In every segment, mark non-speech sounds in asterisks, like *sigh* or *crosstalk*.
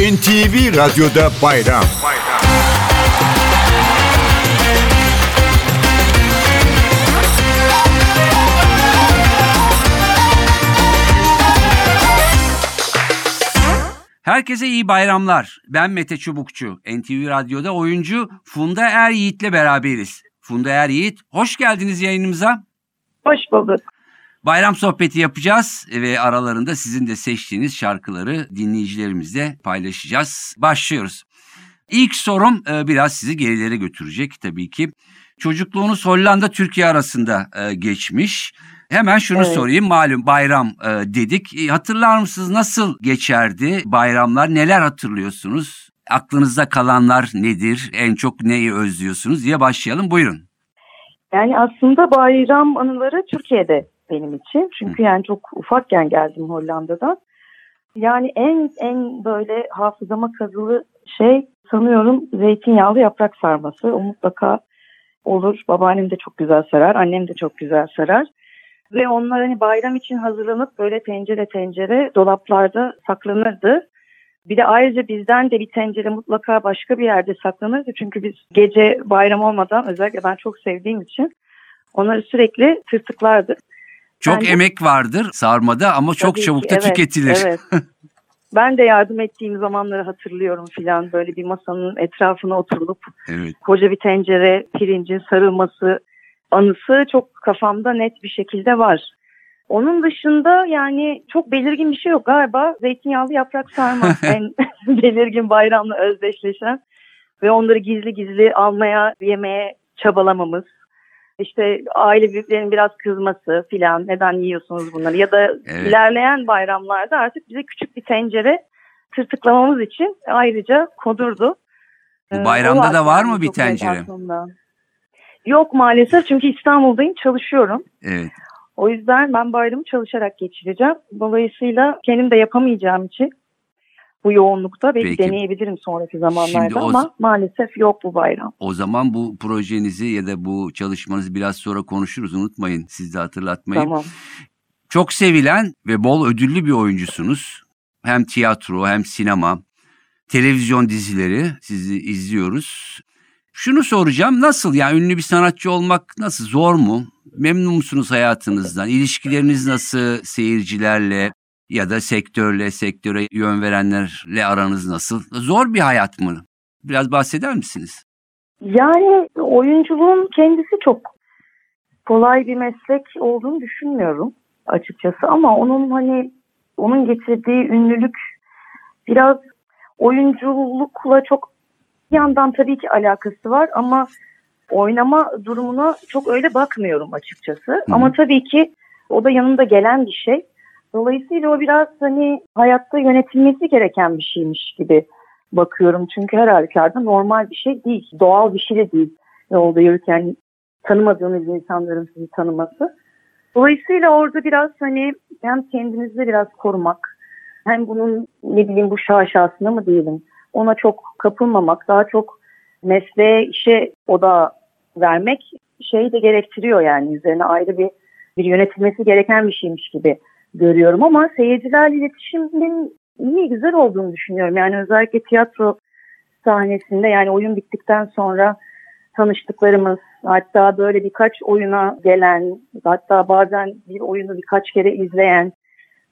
NTV Radyo'da bayram. Herkese iyi bayramlar. Ben Mete Çubukçu. NTV Radyo'da oyuncu Funda Er Yiğit'le beraberiz. Funda Er Yiğit, hoş geldiniz yayınımıza. Hoş bulduk. Bayram sohbeti yapacağız ve aralarında sizin de seçtiğiniz şarkıları dinleyicilerimizle paylaşacağız. Başlıyoruz. İlk sorum e, biraz sizi gerilere götürecek tabii ki. Çocukluğunuz Hollanda Türkiye arasında e, geçmiş. Hemen şunu Evet. sorayım malum bayram e, dedik. Hatırlar mısınız nasıl geçerdi bayramlar? Neler hatırlıyorsunuz? Aklınızda kalanlar nedir? En çok neyi özlüyorsunuz diye başlayalım. Buyurun. Yani aslında bayram anıları Türkiye'de benim için. Çünkü yani çok ufakken geldim Hollanda'dan. Yani en en böyle hafızama kazılı şey sanıyorum zeytinyağlı yaprak sarması. O mutlaka olur. Babaannem de çok güzel sarar. Annem de çok güzel sarar. Ve onlar hani bayram için hazırlanıp böyle tencere tencere dolaplarda saklanırdı. Bir de ayrıca bizden de bir tencere mutlaka başka bir yerde saklanırdı. Çünkü biz gece bayram olmadan özellikle ben çok sevdiğim için onları sürekli tırtıklardık. Çok Ben de- emek vardır sarmada ama çok Tabii çabuk da evet, tüketilir. Evet. *laughs* Ben de yardım ettiğim zamanları hatırlıyorum filan. Böyle bir masanın etrafına oturulup Evet. koca bir tencere pirincin sarılması anısı çok kafamda net bir şekilde var. Onun dışında yani çok belirgin bir şey yok galiba. Zeytinyağlı yaprak sarma *laughs* en *laughs* belirgin bayramla özdeşleşen ve onları gizli gizli almaya, yemeye çabalamamız. İşte aile büyüklerinin biraz kızması filan neden yiyorsunuz bunları ya da Evet. ilerleyen bayramlarda artık bize küçük bir tencere tırtıklamamız için ayrıca konurdu. Bu Ee, bayramda o da var mı bir tencere? Yok maalesef çünkü İstanbul'dayım çalışıyorum. Evet. O yüzden ben bayramı çalışarak geçireceğim. Dolayısıyla kendim de yapamayacağım için bu yoğunlukta belki Peki. deneyebilirim sonraki zamanlarda Şimdi o- ama maalesef yok bu bayram. O zaman bu projenizi ya da bu çalışmanızı biraz sonra konuşuruz. Unutmayın siz de hatırlatmayın. Tamam. Çok sevilen ve bol ödüllü bir oyuncusunuz. Hem tiyatro hem sinema, televizyon dizileri sizi izliyoruz. Şunu soracağım nasıl yani ünlü bir sanatçı olmak nasıl zor mu? Memnun musunuz hayatınızdan? İlişkileriniz nasıl seyircilerle ya da sektörle, sektöre yön verenlerle aranız nasıl? Zor bir hayat mı? Biraz bahseder misiniz? Yani oyunculuğun kendisi çok kolay bir meslek olduğunu düşünmüyorum açıkçası ama onun hani onun getirdiği ünlülük biraz oyunculukla çok bir yandan tabii ki alakası var ama oynama durumuna çok öyle bakmıyorum açıkçası. Ama tabii ki o da yanında gelen bir şey. Dolayısıyla o biraz hani hayatta yönetilmesi gereken bir şeymiş gibi bakıyorum. Çünkü her halükarda normal bir şey değil. Doğal bir şey de değil. Yolda yürürken tanımadığınız insanların sizi tanıması. Dolayısıyla orada biraz hani hem kendinizi biraz korumak hem bunun ne bileyim bu şaşasına mı diyelim ona çok kapılmamak daha çok mesleğe işe oda vermek şeyi de gerektiriyor yani üzerine ayrı bir bir yönetilmesi gereken bir şeymiş gibi görüyorum ama seyircilerle iletişimin iyi güzel olduğunu düşünüyorum. Yani özellikle tiyatro sahnesinde yani oyun bittikten sonra tanıştıklarımız hatta böyle birkaç oyuna gelen hatta bazen bir oyunu birkaç kere izleyen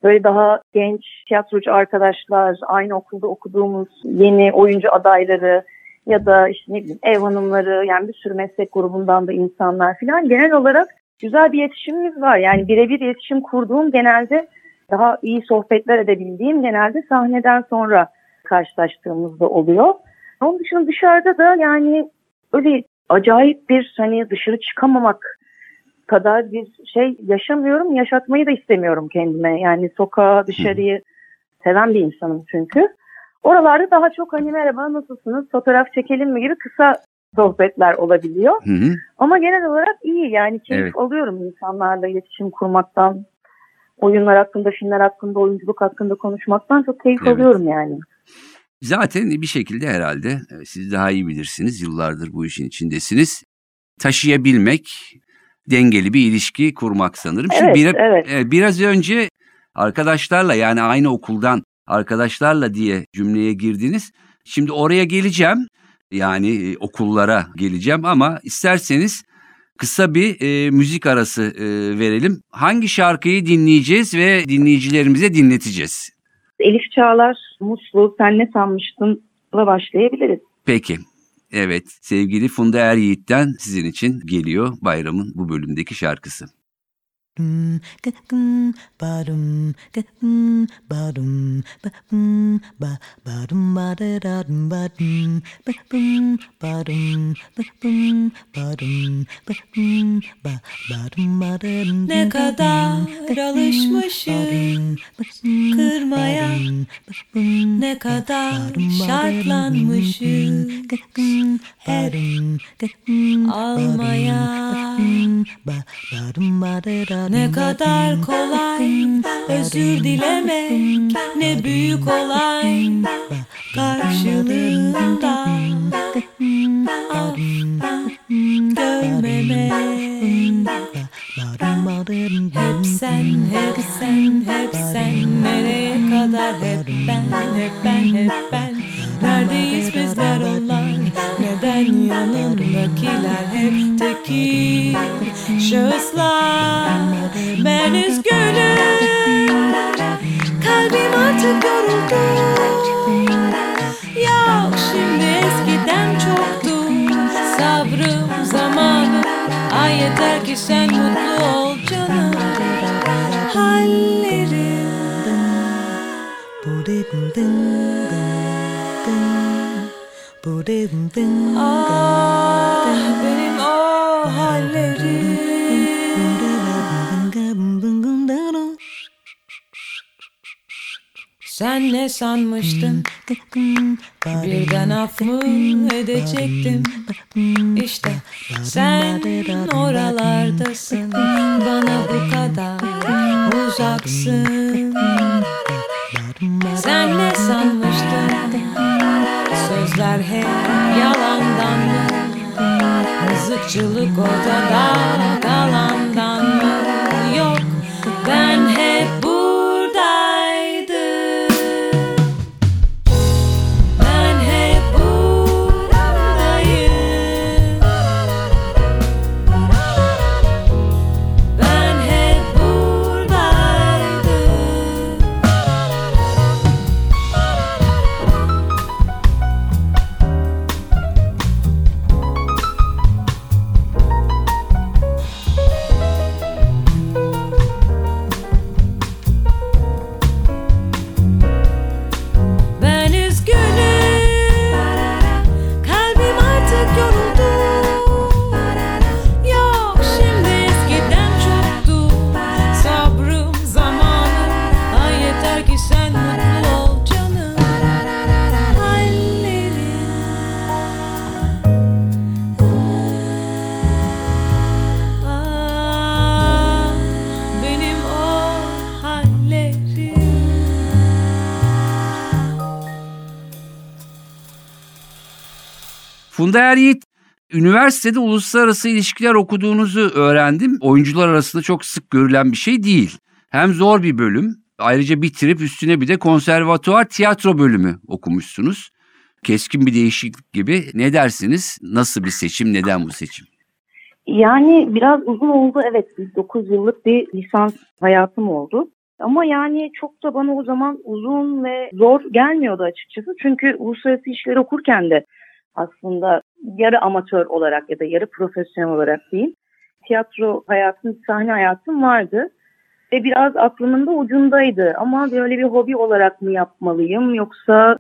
böyle daha genç tiyatrocu arkadaşlar aynı okulda okuduğumuz yeni oyuncu adayları ya da işte ne bileyim ev hanımları yani bir sürü meslek grubundan da insanlar filan genel olarak güzel bir iletişimimiz var. Yani birebir iletişim kurduğum genelde daha iyi sohbetler edebildiğim genelde sahneden sonra karşılaştığımızda oluyor. Onun dışında dışarıda da yani öyle acayip bir hani dışarı çıkamamak kadar bir şey yaşamıyorum. Yaşatmayı da istemiyorum kendime. Yani sokağa dışarıyı seven bir insanım çünkü. Oralarda daha çok hani merhaba nasılsınız fotoğraf çekelim mi gibi kısa sohbetler olabiliyor. Hı hı. Ama genel olarak iyi yani keyif Evet. alıyorum insanlarla iletişim kurmaktan. Oyunlar hakkında, filmler hakkında, oyunculuk hakkında konuşmaktan çok keyif Evet. alıyorum yani. Zaten bir şekilde herhalde e, siz daha iyi bilirsiniz. Yıllardır bu işin içindesiniz. Taşıyabilmek, dengeli bir ilişki kurmak sanırım. Şimdi Evet, bir- evet. e, biraz önce arkadaşlarla yani aynı okuldan arkadaşlarla diye cümleye girdiniz. Şimdi oraya geleceğim. Yani e, okullara geleceğim ama isterseniz kısa bir e, müzik arası e, verelim. Hangi şarkıyı dinleyeceğiz ve dinleyicilerimize dinleteceğiz? Elif Çağlar, Muslu, Sen Ne Sanmıştın'la başlayabiliriz. Peki. Evet, sevgili Funda Er Yiğit'ten sizin için geliyor bayramın bu bölümdeki şarkısı. Ne kadar alışmışız kırmaya, ne kadar şartlanmışız hep almaya. Ne kadar kolay özür dilemek ne büyük olay. Karşılığında görmemek. Hep sen, hep sen, hep sen. Nereye kadar? Hep ben, hep ben, hep ben. Neredeyiz bizler onlar Neden yanındakiler hep tekil şahıslar Ben üzgünüm. Kalbim artık yoruldu. Yok şimdi eskiden çoktu. Sabrım zamanım. Ay yeter ki sen mutlu ol canım. Hallerim Ah benim o hallerim. Sen ne sanmıştın? Birden af mı edecektim İşte sen oralardasın. Bana bu kadar uzaksın Sen ne sanmıştın Sözler hep yalandan. Mı Mızıkçılık ortada kalandan Funda Er Yiğit, üniversitede uluslararası ilişkiler okuduğunuzu öğrendim. Oyuncular arasında çok sık görülen bir şey değil. Hem zor bir bölüm, ayrıca bitirip üstüne bir de konservatuvar tiyatro bölümü okumuşsunuz. Keskin bir değişiklik gibi. Ne dersiniz? Nasıl bir seçim, neden bu seçim? Yani biraz uzun oldu evet. 9 yıllık bir lisans hayatım oldu. Ama yani çok da bana o zaman uzun ve zor gelmiyordu açıkçası. Çünkü uluslararası ilişkiler okurken de aslında yarı amatör olarak ya da yarı profesyonel olarak diyeyim. Tiyatro hayatım, sahne hayatım vardı. Ve biraz aklımın da ucundaydı. Ama böyle bir hobi olarak mı yapmalıyım yoksa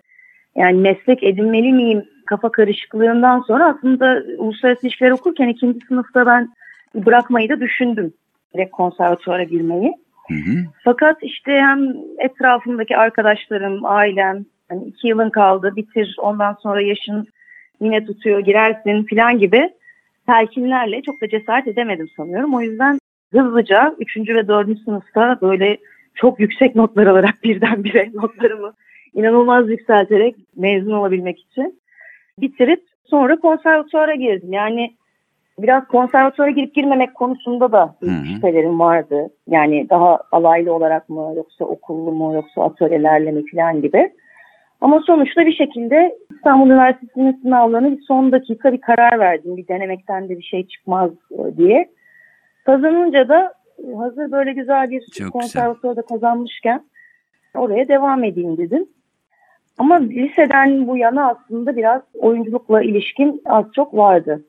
yani meslek edinmeli miyim kafa karışıklığından sonra aslında uluslararası ilişkiler okurken ikinci sınıfta ben bırakmayı da düşündüm. Direkt konservatuvara girmeyi. Hı hı. Fakat işte hem etrafımdaki arkadaşlarım, ailem hani iki yılın kaldı bitir ondan sonra yaşın yine tutuyor girersin falan gibi telkinlerle çok da cesaret edemedim sanıyorum. O yüzden hızlıca 3. ve 4. sınıfta böyle çok yüksek notlar alarak *laughs* birdenbire notlarımı inanılmaz yükselterek mezun olabilmek için bitirip sonra konservatuvara girdim. Yani biraz konservatuvara girip girmemek konusunda da şüphelerim vardı. Yani daha alaylı olarak mı yoksa okullu mu yoksa atölyelerle mi falan gibi. Ama sonuçta bir şekilde İstanbul Üniversitesi'nin sınavlarını bir son dakika bir karar verdim. Bir denemekten de bir şey çıkmaz e, diye. Kazanınca da e, hazır böyle güzel bir güzel. konservatuvarda kazanmışken oraya devam edeyim dedim. Ama liseden bu yana aslında biraz oyunculukla ilişkin az çok vardı.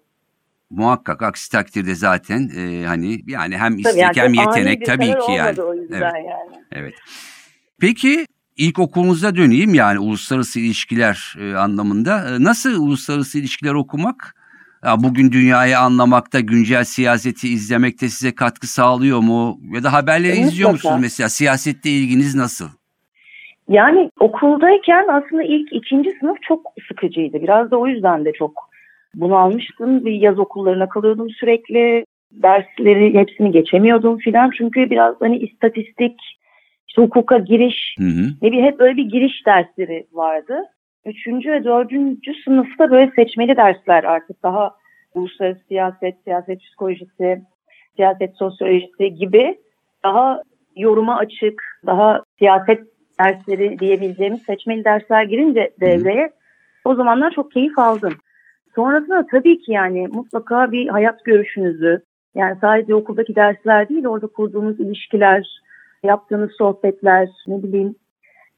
Muhakkak aksi takdirde zaten e, hani yani hem Tabii istek yani hem çok yetenek tabii ki yani. yüzden yani. Evet. Peki ilkokulunuza döneyim yani uluslararası ilişkiler e, anlamında. E, nasıl uluslararası ilişkiler okumak? Ya bugün dünyayı anlamakta, güncel siyaseti izlemekte size katkı sağlıyor mu? Ya da haberleri Mutlaka. izliyor musunuz mesela? Siyasette ilginiz nasıl? Yani okuldayken aslında ilk ikinci sınıf çok sıkıcıydı. Biraz da o yüzden de çok bunalmıştım. Bir yaz okullarına kalıyordum sürekli. Dersleri hepsini geçemiyordum filan. Çünkü biraz hani istatistik, hukuka giriş, Hı hı. ne bir hep öyle bir giriş dersleri vardı. Üçüncü ve dördüncü sınıfta böyle seçmeli dersler artık daha uluslararası siyaset, siyaset psikolojisi, siyaset sosyolojisi gibi daha yoruma açık, daha siyaset dersleri diyebileceğimiz seçmeli dersler girince devreye o zamanlar çok keyif aldım. Sonrasında tabii ki yani mutlaka bir hayat görüşünüzü yani sadece okuldaki dersler değil orada kurduğunuz ilişkiler, yaptığınız sohbetler, ne bileyim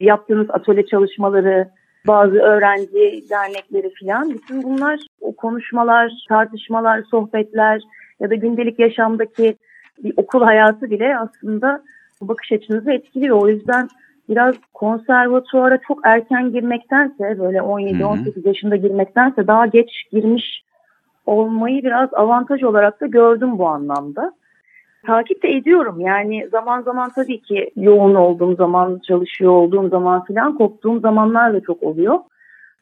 yaptığınız atölye çalışmaları, bazı öğrenci dernekleri filan bütün bunlar o konuşmalar, tartışmalar, sohbetler ya da gündelik yaşamdaki bir okul hayatı bile aslında bu bakış açınızı etkiliyor. O yüzden biraz konservatuvara çok erken girmektense böyle 17-18 yaşında girmektense daha geç girmiş olmayı biraz avantaj olarak da gördüm bu anlamda. Takip de ediyorum yani zaman zaman tabii ki yoğun olduğum zaman, çalışıyor olduğum zaman filan koptuğum zamanlar da çok oluyor.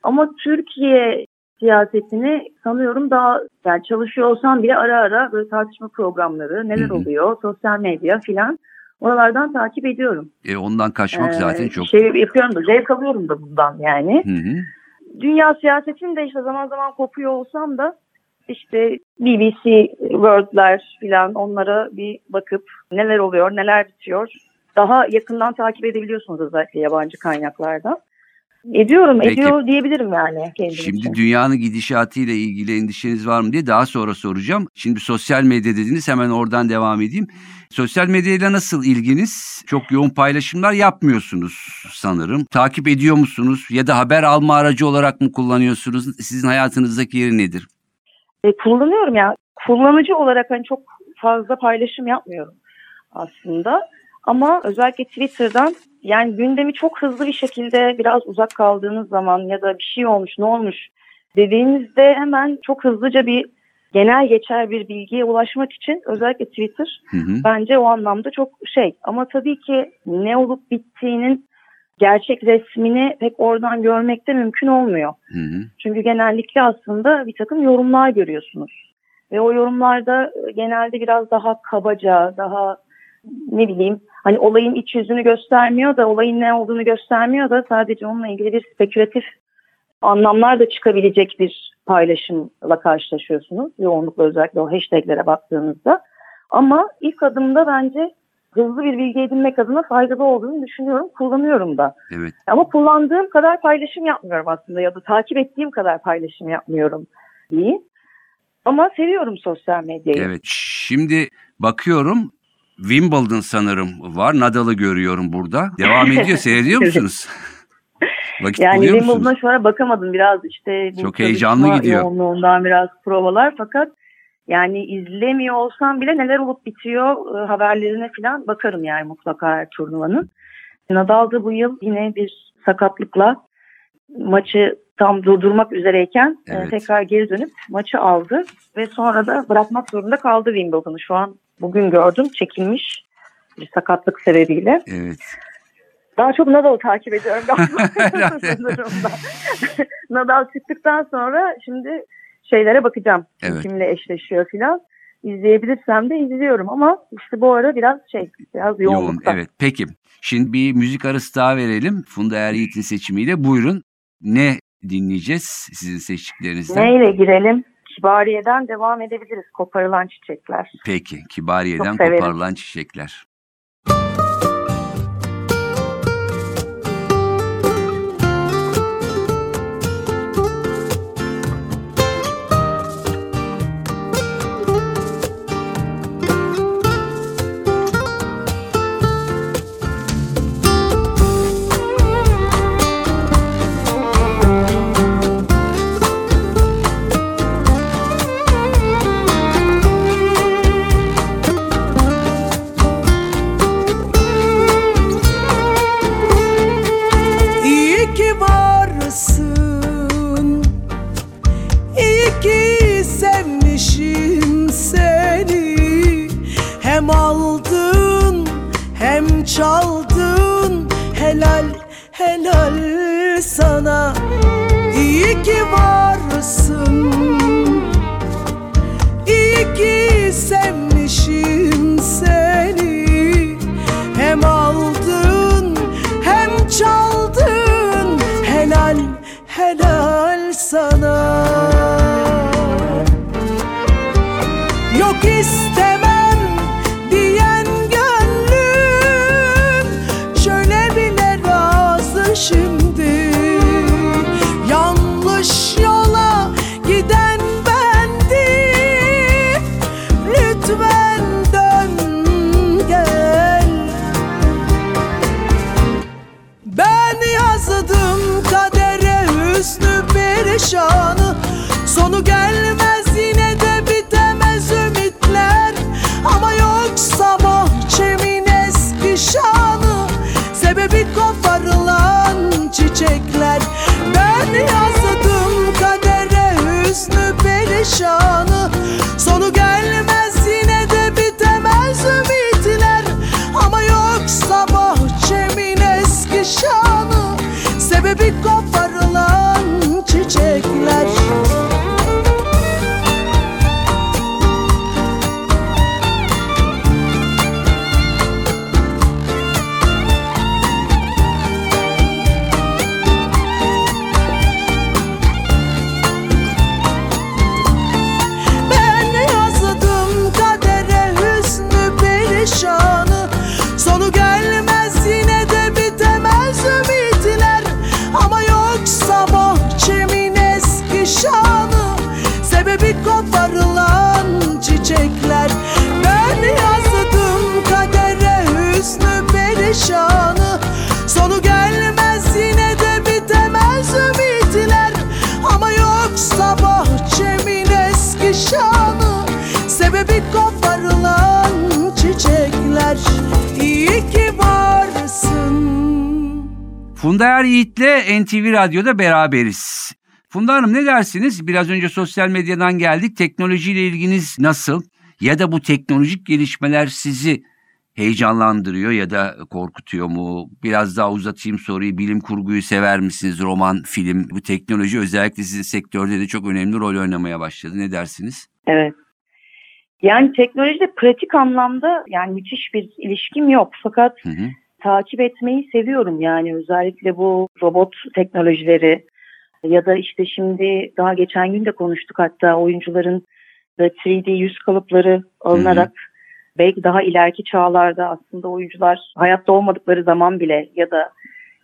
Ama Türkiye siyasetini sanıyorum daha yani çalışıyor olsam bile ara ara böyle tartışma programları neler oluyor, sosyal medya filan oralardan takip ediyorum. E, ondan kaçmak Ee, zaten çok. Şey yapıyorum da zevk alıyorum da bundan yani. Hı hı. Dünya siyasetinde işte zaman zaman kopuyor olsam da işte BBC World'ler filan onlara bir bakıp neler oluyor, neler bitiyor. Daha yakından takip edebiliyorsunuz özellikle yabancı kaynaklarda. Ediyorum, Peki. ediyor diyebilirim yani kendim Şimdi için. dünyanın gidişatıyla ilgili endişeniz var mı diye daha sonra soracağım. Şimdi sosyal medya dediniz hemen oradan devam edeyim. Sosyal medyayla nasıl ilginiz? Çok yoğun paylaşımlar yapmıyorsunuz sanırım. Takip ediyor musunuz? Ya da haber alma aracı olarak mı kullanıyorsunuz? Sizin hayatınızdaki yeri nedir? E, kullanıyorum ya. Kullanıcı olarak hani çok fazla paylaşım yapmıyorum aslında. Ama özellikle Twitter'dan yani gündemi çok hızlı bir şekilde biraz uzak kaldığınız zaman ya da bir şey olmuş ne olmuş dediğinizde hemen çok hızlıca bir genel geçer bir bilgiye ulaşmak için özellikle Twitter Hı hı. bence o anlamda çok şey. Ama tabii ki ne olup bittiğinin gerçek resmini pek oradan görmek de mümkün olmuyor. Hı hı. Çünkü genellikle aslında bir takım yorumlar görüyorsunuz. Ve o yorumlarda e, genelde biraz daha kabaca, daha ne bileyim hani olayın iç yüzünü göstermiyor da olayın ne olduğunu göstermiyor da sadece onunla ilgili bir spekülatif anlamlar da çıkabilecek bir paylaşımla karşılaşıyorsunuz. Yoğunlukla özellikle o hashtaglere baktığınızda. Ama ilk adımda bence hızlı bir bilgi edinmek adına faydalı olduğunu düşünüyorum. Kullanıyorum da. Evet. Ama kullandığım kadar paylaşım yapmıyorum aslında ya da takip ettiğim kadar paylaşım yapmıyorum diyeyim. Ama seviyorum sosyal medyayı. Evet. Şimdi bakıyorum Wimbledon sanırım var. Nadal'ı görüyorum burada. Devam ediyor. *laughs* Seyrediyor musunuz? *laughs* Vakit Yani buluyor Wimbledon'a musunuz? şu ara bakamadım biraz işte Çok heyecanlı gidiyor. yoğunluğundan biraz provalar fakat yani izlemiyor olsam bile neler olup bitiyor e, haberlerine falan bakarım yani mutlaka turnuvanın. Nadal da bu yıl yine bir sakatlıkla maçı tam durdurmak üzereyken e, Evet. tekrar geri dönüp maçı aldı ve sonra da bırakmak zorunda kaldı Wimbledon'u. Şu an bugün gördüm çekilmiş bir sakatlık sebebiyle. Evet. Daha çok Nadal'ı takip ediyorum. Da. *laughs* *laughs* Nadal çıktıktan sonra şimdi şeylere bakacağım. Evet. Kimle eşleşiyor filan. İzleyebilirsem de izliyorum ama işte bu ara biraz şey biraz Yoğun. yoğunlukta. Evet. Peki. Şimdi bir müzik arası daha verelim. Funda Er Yiğit'in seçimiyle. Buyurun. Ne dinleyeceğiz sizin seçtiklerinizden? Neyle girelim? Kibariye'den devam edebiliriz. Koparılan çiçekler. Peki. Kibariye'den koparılan çiçekler. Sana Yok istemem show NTV Radyo'da beraberiz. Funda Hanım ne dersiniz? Biraz önce sosyal medyadan geldik. Teknolojiyle ilginiz nasıl? Ya da bu teknolojik gelişmeler sizi heyecanlandırıyor ya da korkutuyor mu? Biraz daha uzatayım soruyu. Bilim kurguyu sever misiniz? Roman, film, bu teknoloji özellikle sizin sektörde de çok önemli rol oynamaya başladı. Ne dersiniz? Evet. Yani teknolojide pratik anlamda yani müthiş bir ilişkim yok. Fakat Hı hı. Takip etmeyi seviyorum. Yani özellikle bu robot teknolojileri ya da işte şimdi daha geçen gün de konuştuk hatta oyuncuların da 3D yüz kalıpları alınarak belki daha ileriki çağlarda aslında oyuncular hayatta olmadıkları zaman bile ya da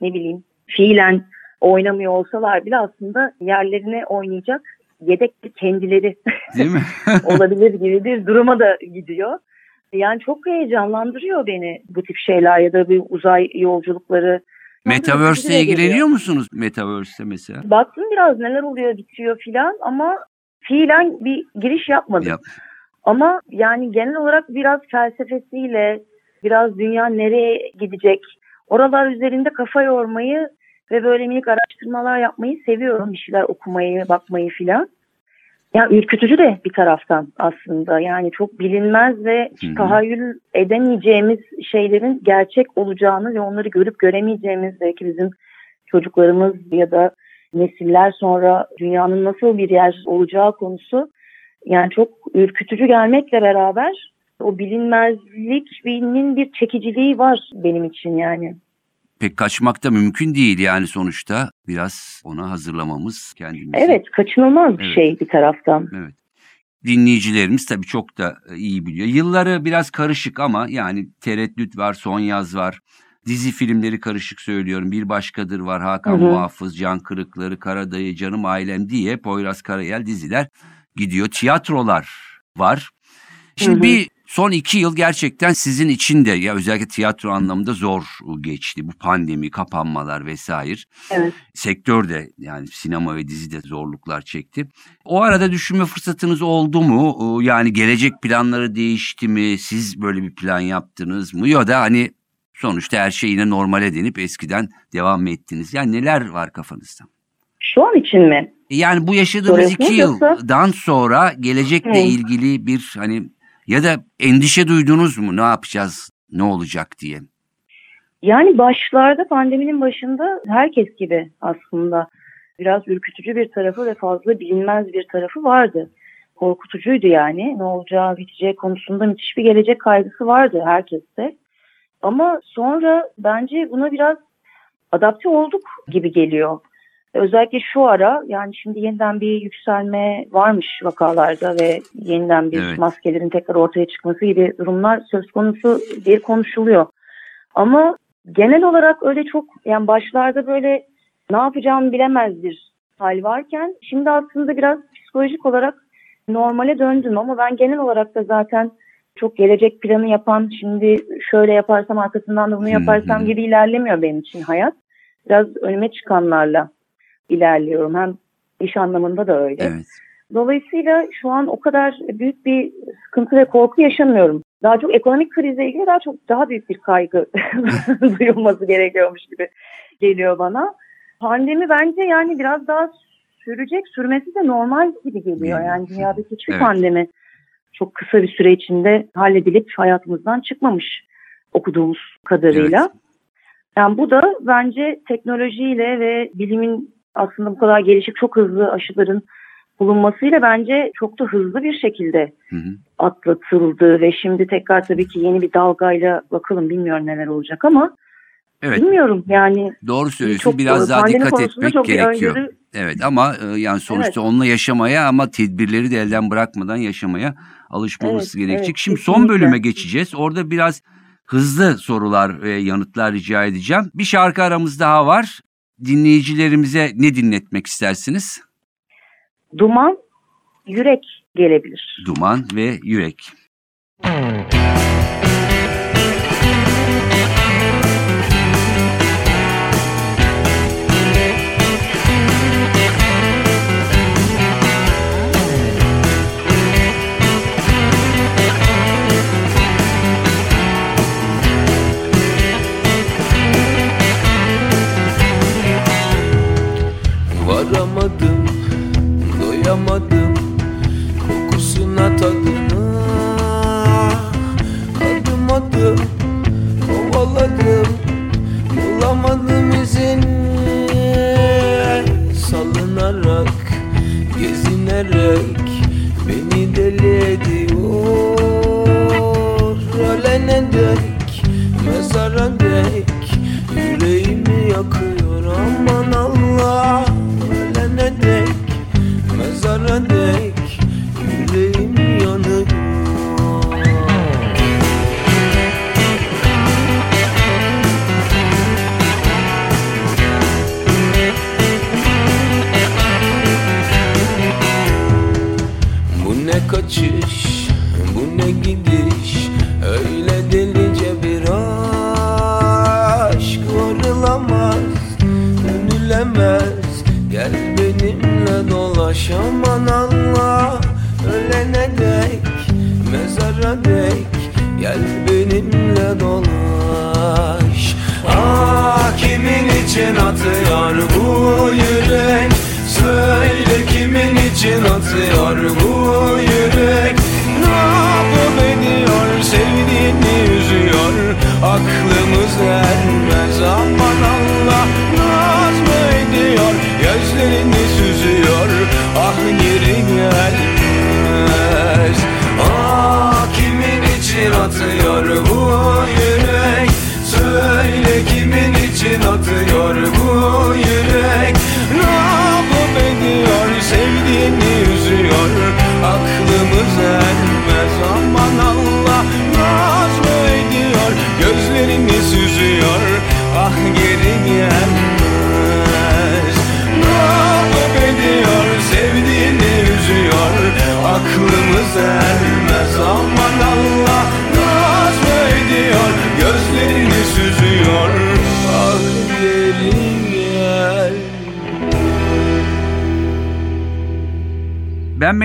ne bileyim fiilen oynamıyor olsalar bile aslında yerlerine oynayacak yedek kendileri Değil mi? *laughs* olabilir gibi bir duruma da gidiyor. Yani çok heyecanlandırıyor beni bu tip şeyler ya da bir uzay yolculukları. Metaverse'le ilgileniyor musunuz? Metaverse'te mesela. Baktım biraz neler oluyor bitiyor filan ama fiilen bir giriş yapmadım. Yap. Ama yani genel olarak biraz felsefesiyle biraz dünya nereye gidecek oralar üzerinde kafa yormayı ve böyle minik araştırmalar yapmayı seviyorum. Bir şeyler okumayı, bakmayı filan. Ya ürkütücü de bir taraftan aslında. Yani çok bilinmez ve Hı hı. tahayyül edemeyeceğimiz şeylerin gerçek olacağını ve onları görüp göremeyeceğimiz belki bizim çocuklarımız ya da nesiller sonra dünyanın nasıl bir yer olacağı konusu yani çok ürkütücü gelmekle beraber o bilinmezliğinin bir çekiciliği var benim için yani. Pek kaçmak da mümkün değil yani sonuçta biraz ona hazırlamamız kendimizi. Evet kaçınılmaz bir Evet. şey bir taraftan. Evet. Dinleyicilerimiz tabii çok da e, iyi biliyor. Yılları biraz karışık ama yani tereddüt var, son yaz var. Dizi filmleri karışık söylüyorum. Bir başkadır var. Hakan Hı hı. Muhafız, Can Kırıkları, Karadayı, Canım Ailem diye Poyraz Karayel diziler gidiyor. Tiyatrolar var. Şimdi Hı hı. bir son iki yıl gerçekten sizin için de ya özellikle tiyatro anlamında zor geçti. Bu pandemi, kapanmalar vesaire Evet. sektör de yani sinema ve dizi de zorluklar çekti. O arada düşünme fırsatınız oldu mu? Ee, Yani gelecek planları değişti mi? Siz böyle bir plan yaptınız mı? Ya da hani sonuçta her şey yine normale denip eskiden devam mı ettiniz? Yani neler var kafanızda? Şu an için mi? Yani bu yaşadığımız Soruyorsunuz iki yıldan sonra gelecekle Hı. ilgili bir hani ya da endişe duydunuz mu? Ne yapacağız? Ne olacak diye. Yani başlarda pandeminin başında herkes gibi aslında biraz ürkütücü bir tarafı ve fazla bilinmez bir tarafı vardı. Korkutucuydu yani. Ne olacağı, biteceği konusunda müthiş bir gelecek kaygısı vardı herkeste. Ama sonra bence buna biraz adapte olduk gibi geliyor. Özellikle şu ara yani şimdi yeniden bir yükselme varmış vakalarda ve yeniden bir Evet. maskelerin tekrar ortaya çıkması gibi durumlar söz konusu diye konuşuluyor. Ama genel olarak öyle çok yani başlarda böyle ne yapacağımı bilemez bir hal varken şimdi aslında biraz psikolojik olarak normale döndüm ama ben genel olarak da zaten çok gelecek planı yapan şimdi şöyle yaparsam arkasından da bunu yaparsam gibi ilerlemiyor benim için hayat. Biraz önüme çıkanlarla ilerliyorum. Hem iş anlamında da öyle. Evet. Dolayısıyla şu an o kadar büyük bir sıkıntı ve korku yaşamıyorum. Daha çok ekonomik krizle ilgili daha çok daha büyük bir kaygı *laughs* duyulması gerekiyormuş gibi geliyor bana. Pandemi bence yani biraz daha sürecek, sürmesi de normal gibi geliyor. Yani dünyadaki hiçbir Evet. pandemi çok kısa bir süre içinde halledilip hayatımızdan çıkmamış okuduğumuz kadarıyla. Evet. Yani bu da bence teknolojiyle ve bilimin aslında bu kadar gelişip çok hızlı aşıların bulunmasıyla bence çok da hızlı bir şekilde Hı hı. atlatıldı ve şimdi tekrar tabii ki yeni bir dalgayla bakalım bilmiyorum neler olacak ama Evet. bilmiyorum yani Doğru söylüyorsun. çok Biraz daha pandemi dikkat etmek gerekiyor. öngörü- Evet ama e, yani sonuçta onunla yaşamaya ama tedbirleri de elden bırakmadan yaşamaya alışmamız Evet, gerekecek. evet, Şimdi son kesinlikle. bölüme geçeceğiz. Orada biraz hızlı sorular ve yanıtlar rica edeceğim. Bir şarkı aramız daha var. Dinleyicilerimize ne dinletmek istersiniz? duman yürek gelebilir. Duman ve Yürek. Varamadım, doyamadım Kokusuna tadına Adım adım, kovaladım Bulamadım izini. Salınarak, gezinerek Beni deli ediyor. Ölene dek, mezara dek Yüreğimi yakıyor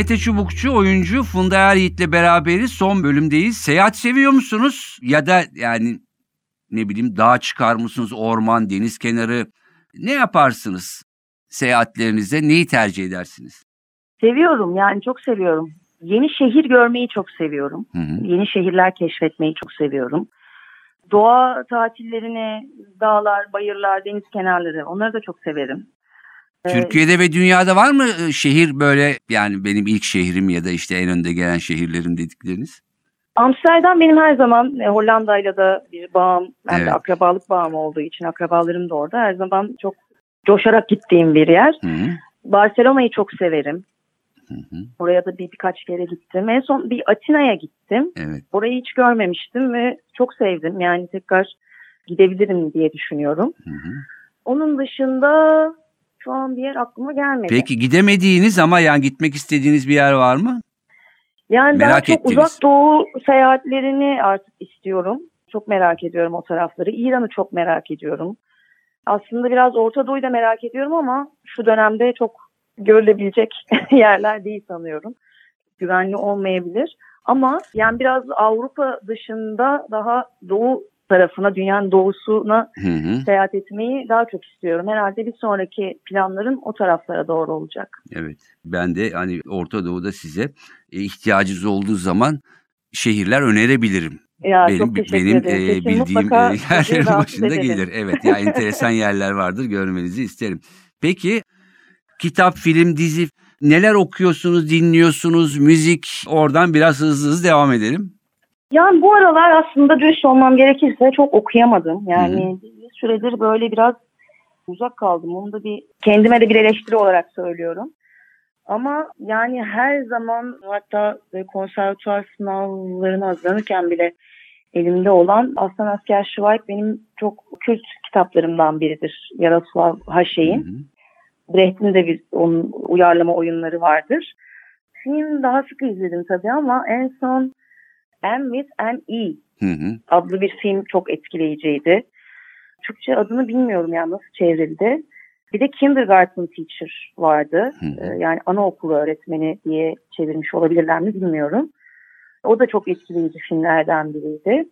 Mete Çubukçu, oyuncu Funda Er Yiğit'le beraberiz. Son bölümdeyiz. Seyahat seviyor musunuz? Ya da yani ne bileyim dağa çıkar mısınız? Orman, deniz kenarı. Ne yaparsınız seyahatlerinizde? Neyi tercih edersiniz? Seviyorum yani çok seviyorum. Yeni şehir görmeyi çok seviyorum. Hı hı. Yeni şehirler keşfetmeyi çok seviyorum. Doğa tatillerini, dağlar, bayırlar, deniz kenarları onları da çok severim. Türkiye'de ve dünyada var mı şehir böyle yani benim ilk şehrim ya da işte en önde gelen şehirlerim dedikleriniz? Amsterdam benim her zaman e, Hollanda'yla da bir bağım, hem Evet. de akrabalık bağım olduğu için akrabalarım da orada. Her zaman çok coşarak gittiğim bir yer. Hı hı. Barcelona'yı çok severim. Hı hı. Oraya da bir birkaç kere gittim. En son bir Atina'ya gittim. Evet. Orayı hiç görmemiştim ve çok sevdim. Yani tekrar gidebilirim diye düşünüyorum. Hı hı. Onun dışında şu an bir yer aklıma gelmedi. Peki gidemediğiniz ama yani gitmek istediğiniz bir yer var mı? yani daha merak çok ettiğiniz. uzak doğu seyahatlerini artık istiyorum. Çok merak ediyorum o tarafları. İran'ı çok merak ediyorum. Aslında biraz Orta Doğu'yu da merak ediyorum ama şu dönemde çok görülebilecek *laughs* yerler değil sanıyorum. Güvenli olmayabilir. Ama yani biraz Avrupa dışında daha doğu tarafına, dünyanın doğusuna Hı hı. seyahat etmeyi daha çok istiyorum. Herhalde bir sonraki planlarım o taraflara doğru olacak. Evet. Ben de hani Orta Doğu'da size e, ihtiyacınız olduğu zaman şehirler önerebilirim. Ya benim çok benim ederim. e, Kesin bildiğim e, *laughs* yerlerin başında gelir. Evet ya enteresan *laughs* yerler vardır görmenizi isterim. Peki kitap, film, dizi neler okuyorsunuz, dinliyorsunuz, müzik oradan biraz hızlı hızlı devam edelim. Yani bu aralar aslında dürüst olmam gerekirse çok okuyamadım. Yani bir süredir böyle biraz uzak kaldım. Onu da bir kendime de bir eleştiri olarak söylüyorum. Ama yani her zaman hatta böyle konservatuar sınavlarına hazırlanırken bile elimde olan Aslan Asker Şivayk benim çok kült kitaplarımdan biridir. Yaroslav Haşey'in. Brecht'in de bir onun uyarlama oyunları vardır. Film daha sık izledim tabii ama en son M with an E Hı hı. adlı bir film çok etkileyiciydi. Türkçe adını bilmiyorum yani nasıl çevrildi. Bir de Kindergarten Teacher vardı. Hı hı. Ee, Yani anaokulu öğretmeni diye çevirmiş olabilirler mi bilmiyorum. O da çok etkileyici filmlerden biriydi.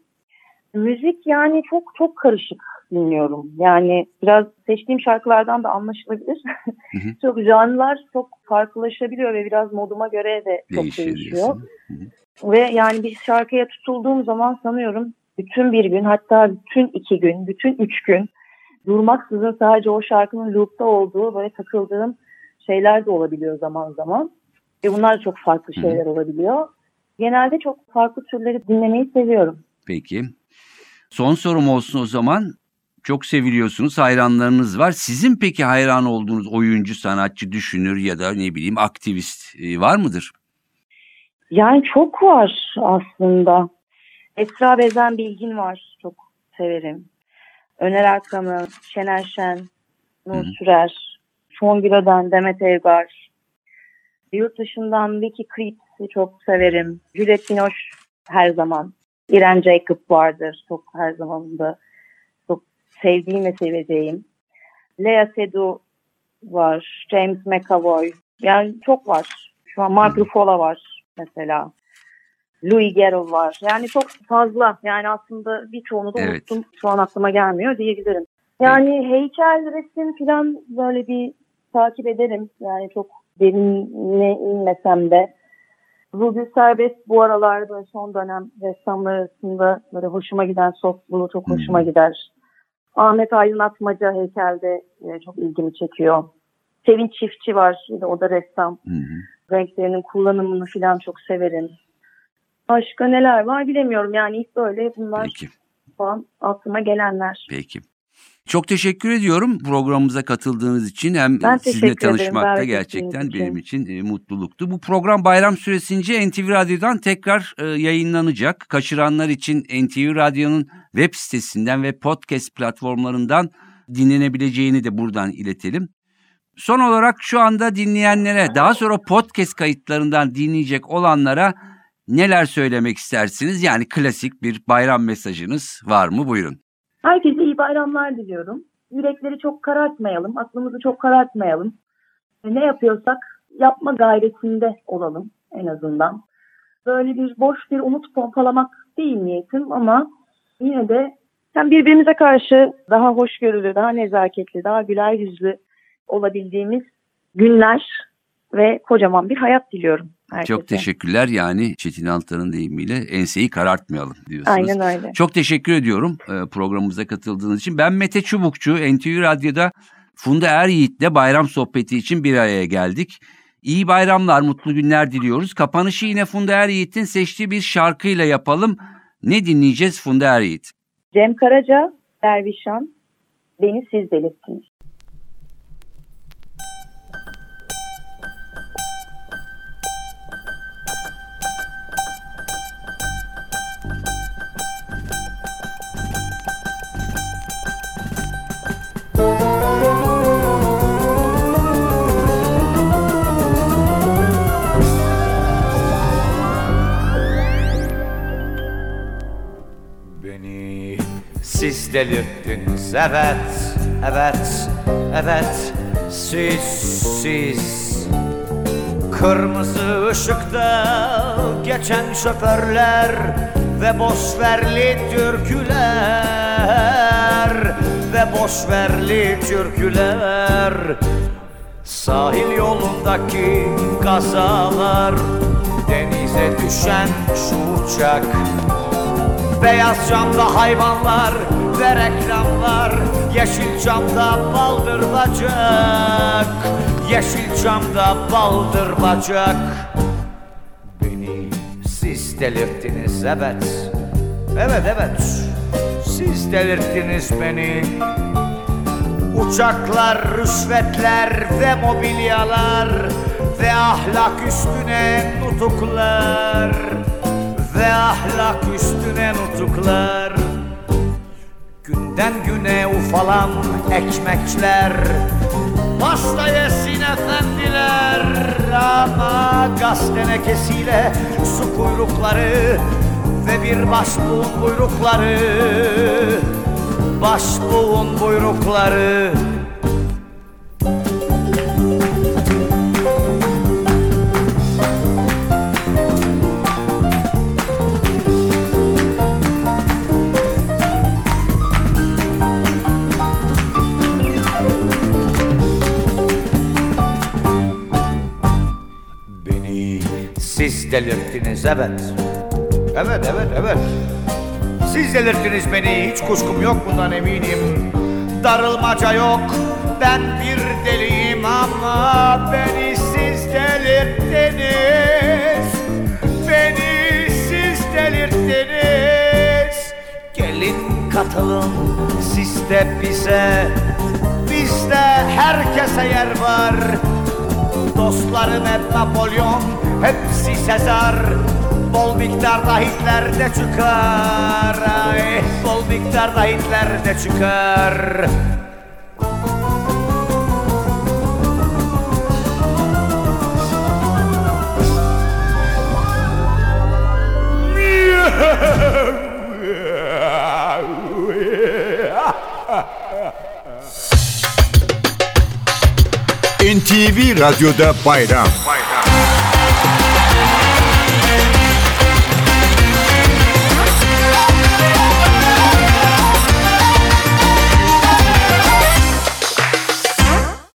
Müzik yani çok çok karışık dinliyorum. Yani biraz seçtiğim şarkılardan da anlaşılabilir. Hı hı. *laughs* çok janrlar çok farklılaşabiliyor ve biraz moduma göre de çok Değişir değişiyor. Ve yani bir şarkıya tutulduğum zaman sanıyorum bütün bir gün hatta bütün iki gün, bütün üç gün durmaksızın sadece o şarkının loop'ta olduğu böyle takıldığım şeyler de olabiliyor zaman zaman. Ve bunlar da çok farklı Hı. şeyler olabiliyor. Genelde çok farklı türleri dinlemeyi seviyorum. Peki. Son sorum olsun o zaman. Çok seviliyorsunuz, hayranlarınız var. Sizin peki hayran olduğunuz oyuncu, sanatçı, düşünür ya da ne bileyim aktivist e, var mıdır? Yani çok var aslında. Esra Bezen Bilgin var. Çok severim. Öner Erkan'ı, Şener Şen, Nur. Sürer, Songül Öden, Demet Evgar. Yurt dışından Vicky Creeps'i çok severim. Juliette Binoche her zaman. İrem Jacob vardır. Çok her zaman da sevdiğim ve seveceğim. Lea Seydoux var. James McAvoy. Yani çok var. Şu an Mark Ruffalo var mesela. Louis Garrel var. Yani çok fazla. Yani aslında birçoğunu da Evet. unuttum. Şu an aklıma gelmiyor diyebilirim. Yani heykel, resim falan böyle bir takip ederim. Yani çok derine inmesem de. Ruby Serbest bu aralar böyle son dönem ressamlar arasında böyle hoşuma giden softluğu çok hoşuma Hmm. gider. Ahmet Aydın Atmaca heykelde e, çok ilgimi çekiyor. Sevinç Çiftçi var. De o da ressam Hı hı. renklerinin kullanımını falan çok severim. Başka neler var bilemiyorum. Yani ilk böyle bunlar Peki, şu an aklıma gelenler. peki. Çok teşekkür ediyorum programımıza katıldığınız için. Hem Ben sizinle tanışmak da gerçekten için. benim için e, mutluluktu. Bu program bayram süresince NTV Radyo'dan tekrar e, yayınlanacak. Kaçıranlar için NTV Radyo'nun web sitesinden ve podcast platformlarından dinlenebileceğini de buradan iletelim. Son olarak şu anda dinleyenlere, daha sonra podcast kayıtlarından dinleyecek olanlara neler söylemek istersiniz? Yani klasik bir bayram mesajınız var mı? Buyurun. Herkese iyi bayramlar diliyorum. Yürekleri çok karartmayalım, aklımızı çok karartmayalım. Ne yapıyorsak yapma gayretinde olalım en azından. Böyle bir boş bir umut pompalamak değil niyetim ama yine de hem birbirimize karşı daha hoşgörülü, daha nezaketli, daha güler yüzlü olabildiğimiz günler ve kocaman bir hayat diliyorum herkese. Çok teşekkürler. Yani Çetin Altan'ın deyimiyle enseyi karartmayalım diyorsunuz. Aynen öyle. Çok teşekkür ediyorum e, programımıza katıldığınız için. Ben Mete Çubukçu, NTV Radyo'da Funda Er Yiğit'le bayram sohbeti için bir araya geldik. İyi bayramlar, mutlu günler diliyoruz. Kapanışı yine Funda Er Yiğit'in seçtiği bir şarkıyla yapalım. Ne dinleyeceğiz Funda Er Yiğit? Cem Karaca, Dervişan, beni siz delirttiniz. Delirttiniz evet evet evet. Siz siz Kırmızı ışıkta geçen şoförler ve boşverli türküler ve boşverli türküler. Sahil yolundaki kazalar Denize düşen şu uçak Beyaz camda hayvanlar ve reklamlar Yeşil camda baldır bacak. Yeşil camda baldır bacak. Beni siz delirttiniz evet. Evet evet. Siz delirttiniz beni. Uçaklar, rüşvetler ve mobilyalar Ve ahlak üstüne nutuklar. Ve ahlak üstüne nutuklar Günden güne ufalan ekmekler Pasta yesin efendiler. Ama gaz tenekesiyle su kuyrukları Ve bir başbuğun buyrukları Başbuğun buyrukları delirttiniz evet. Evet evet evet. Siz delirttiniz beni hiç kuşkum yok bundan eminim. Darılmaca yok ben bir deliyim ama Beni siz delirttiniz. Beni siz delirttiniz. Gelin katılın siz de bize. Bizde herkese yer var. Dostlarım hep Napolyon, hepsi Sezar Bol miktarda Hitler de çıkar. Ay, Bol miktarda Hitler de çıkar. NTV Radyo'da bayram.